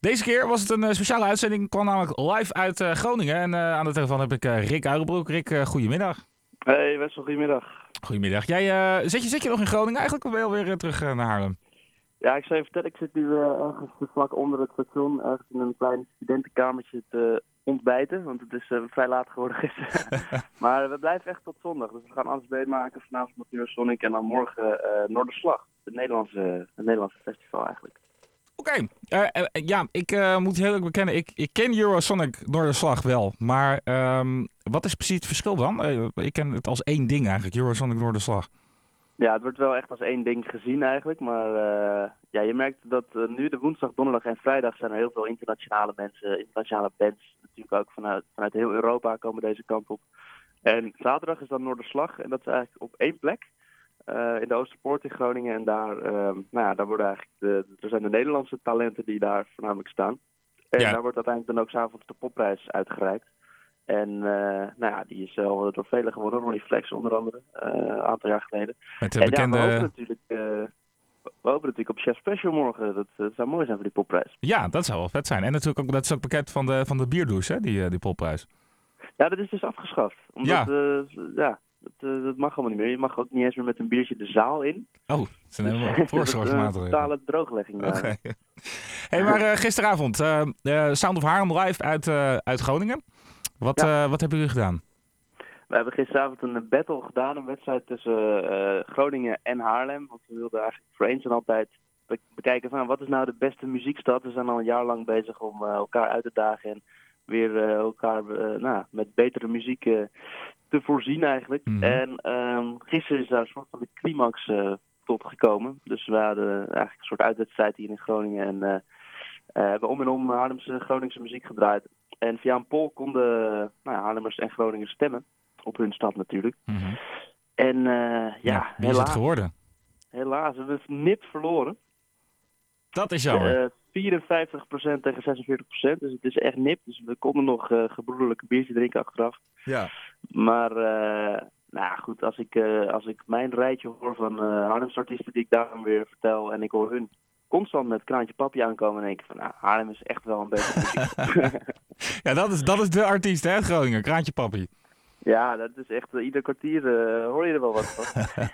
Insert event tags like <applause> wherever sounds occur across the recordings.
Deze keer was het een eh, speciale uitzending. Ik kwam namelijk live uit eh, Groningen. En eh, aan de telefoon heb ik Rick Uilenbroek. Rick, goedemiddag. Hey Wessel, goedemiddag. Goedemiddag. Jij, zit, je, zit je nog in Groningen eigenlijk of ben je alweer terug naar Haarlem? Ja, ik zou je vertellen, ik zit nu ergens vlak onder het station, ergens in een klein studentenkamertje te ontbijten, want het is vrij laat geworden gisteren. <laughs> maar we blijven echt tot zondag, dus we gaan alles meemaken. Vanavond nog Eurosonic en dan morgen Noorderslag, het Nederlandse, het Nederlandse festival eigenlijk. Oké. Eh, eh, ja, ik eh, moet heel eerlijk bekennen. Ik, ik ken Eurosonic Noorderslag wel. Maar ehm, wat is precies het verschil dan? Ik ken het als één ding eigenlijk. Eurosonic Noorderslag. Ja, het wordt wel echt als één ding gezien eigenlijk. Maar ja, je merkt dat nu de woensdag, donderdag en vrijdag zijn er heel veel internationale mensen, internationale bands. Natuurlijk ook vanuit, vanuit heel Europa komen deze kant op. En zaterdag is dan Noorderslag en dat is eigenlijk op één plek. Eh, in de Oosterpoort in Groningen. En daar, eh, nou ja, daar worden eigenlijk de, er zijn de Nederlandse talenten die daar voornamelijk staan. En Ja. daar wordt uiteindelijk dan ook s'avonds de popprijs uitgereikt. En eh, nou ja, die is wel door velen gewonnen. Ronnie Flex onder andere, eh, een aantal jaar geleden. Met de En ja, we hopen natuurlijk, we hopen natuurlijk op Chef Special morgen. Dat, dat zou mooi zijn voor die popprijs. Ja, dat zou wel vet zijn. En natuurlijk ook, dat is ook bekend van de, van de bierdouche, hè, die, die popprijs. Ja, dat is dus afgeschaft. Omdat, ja, ja dat, eh, dat mag allemaal niet meer. Je mag ook niet eens meer met een biertje de zaal in. Oh, dat zijn helemaal is een <laughs> voorzorgsmaatregelen. totale drooglegging. Oké. hey, maar eh, gisteravond, eh, Sound of Haarlem live uit, uit Groningen. Wat, wat hebben jullie gedaan? We hebben gisteravond een battle gedaan. Een wedstrijd tussen Groningen en Haarlem. Want we wilden eigenlijk voor eens en altijd be- bekijken van wat is nou de beste muziekstad. We zijn al een jaar lang bezig om elkaar uit te dagen. En weer elkaar nou, met betere muziek te voorzien eigenlijk. Mhm. En ehm, gisteren is daar een soort van de climax eh, tot gekomen. Dus we hadden eigenlijk een soort uitwedstrijd hier in Groningen. En eh, hebben om en om Haarlemse Groningse muziek gedraaid. En via een poll konden nou ja, Haarlemmers en Groningers stemmen. Op hun stad natuurlijk. Mhm. En eh, ja, wie is het helaas, geworden? helaas hebben we het nipt verloren. Dat is jammer. Eh 54% tegen 46%. Dus het is echt nipt. Dus we konden nog eh gebroederlijke biertje drinken achteraf. ja. Maar eh, nou goed, als ik, eh, als ik mijn rijtje hoor van Haarlemse artiesten die ik daarom weer vertel... en ik hoor hun constant met Kraantje Papi aankomen... dan denk ik van, nou, Haarlem is echt wel een beetje <laughs> ja, dat is, dat is de artiest, hè, Groningen. Kraantje Papi. Ja, dat is echt... eh, ieder kwartier eh, hoor je er wel wat van. <laughs>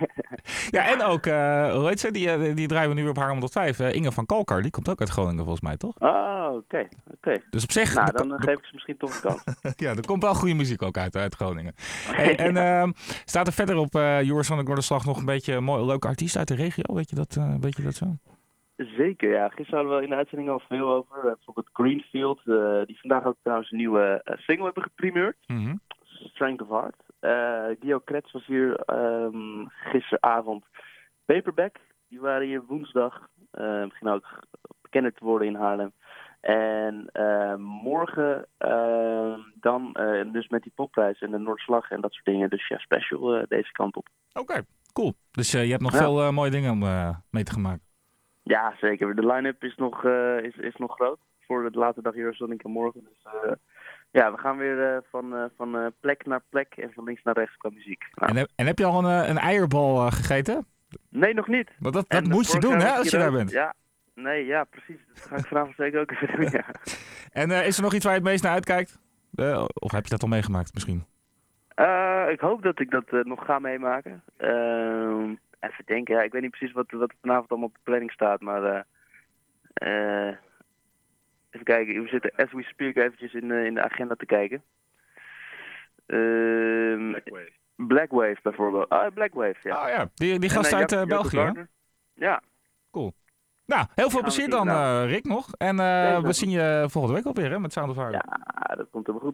Ja, en ook, eh hoe heet ze? Die, die draaien we nu weer op Haarlem tot 5. Eh, Inge van Kalkar, die komt ook uit Groningen volgens mij, toch? Ah, oké, oké. Dus op zich, Nou, dan geef ik ze misschien toch een kans. <laughs> ja, er komt wel goede muziek ook uit, uit Groningen. Hey, en ehm, staat er verder op eh Eurosonic Noorderslag nog een beetje een mooi, leuke artiest uit de regio? Weet je dat, weet je dat zo? Zeker, ja. Gisteren hadden we in de uitzending al veel over. Bijvoorbeeld Greenfield, die vandaag ook trouwens een nieuwe single hebben geprimeerd. Mhm. Strength of Heart. Eh Guido Krets was hier ehm, gisteravond. Paperback, die waren hier woensdag. Eh beginnen ook bekender te worden in Haarlem. En eh, morgen ehm, dan eh, dus met die popprijs en de Noordslag en dat soort dingen. Dus ja, special eh, deze kant op. Oké, cool. Dus eh, je hebt nog Ja. veel eh, mooie dingen om eh, mee te gaan maken. Ja, zeker. De line-up is nog, eh, is, is nog groot voor de late dag Eurosonic en morgen. Dus eh, ja, we gaan weer eh, van, eh, van eh, plek naar plek en van links naar rechts qua muziek. Nou, En, heb, en heb je al een, een eierbal gegeten? nee, nog niet. Want dat, dat moet je doen, hè, als je daar bent. Ja, nee, ja, precies. Dat ga ik vanavond zeker ook even doen, ja. <laughs> En is er nog iets waar je het meest naar uitkijkt? Of heb je dat al meegemaakt misschien? Ik hoop dat ik dat nog ga meemaken. Ehm, even denken, ja, ik weet niet precies wat, wat er vanavond allemaal op de planning staat, maar... even kijken, we zitten as we speak eventjes in, eh, in de agenda te kijken. Ehm Black Wave bijvoorbeeld. Ah, Black Wave, ja. Oh ja, die, die gast eh, uit Jack- eh, België. hè? Ja, Nou, heel veel plezier dan, nou. eh, Rick, nog. En eh, we zien je volgende week alweer hè, met Sound of ja, dat komt helemaal goed.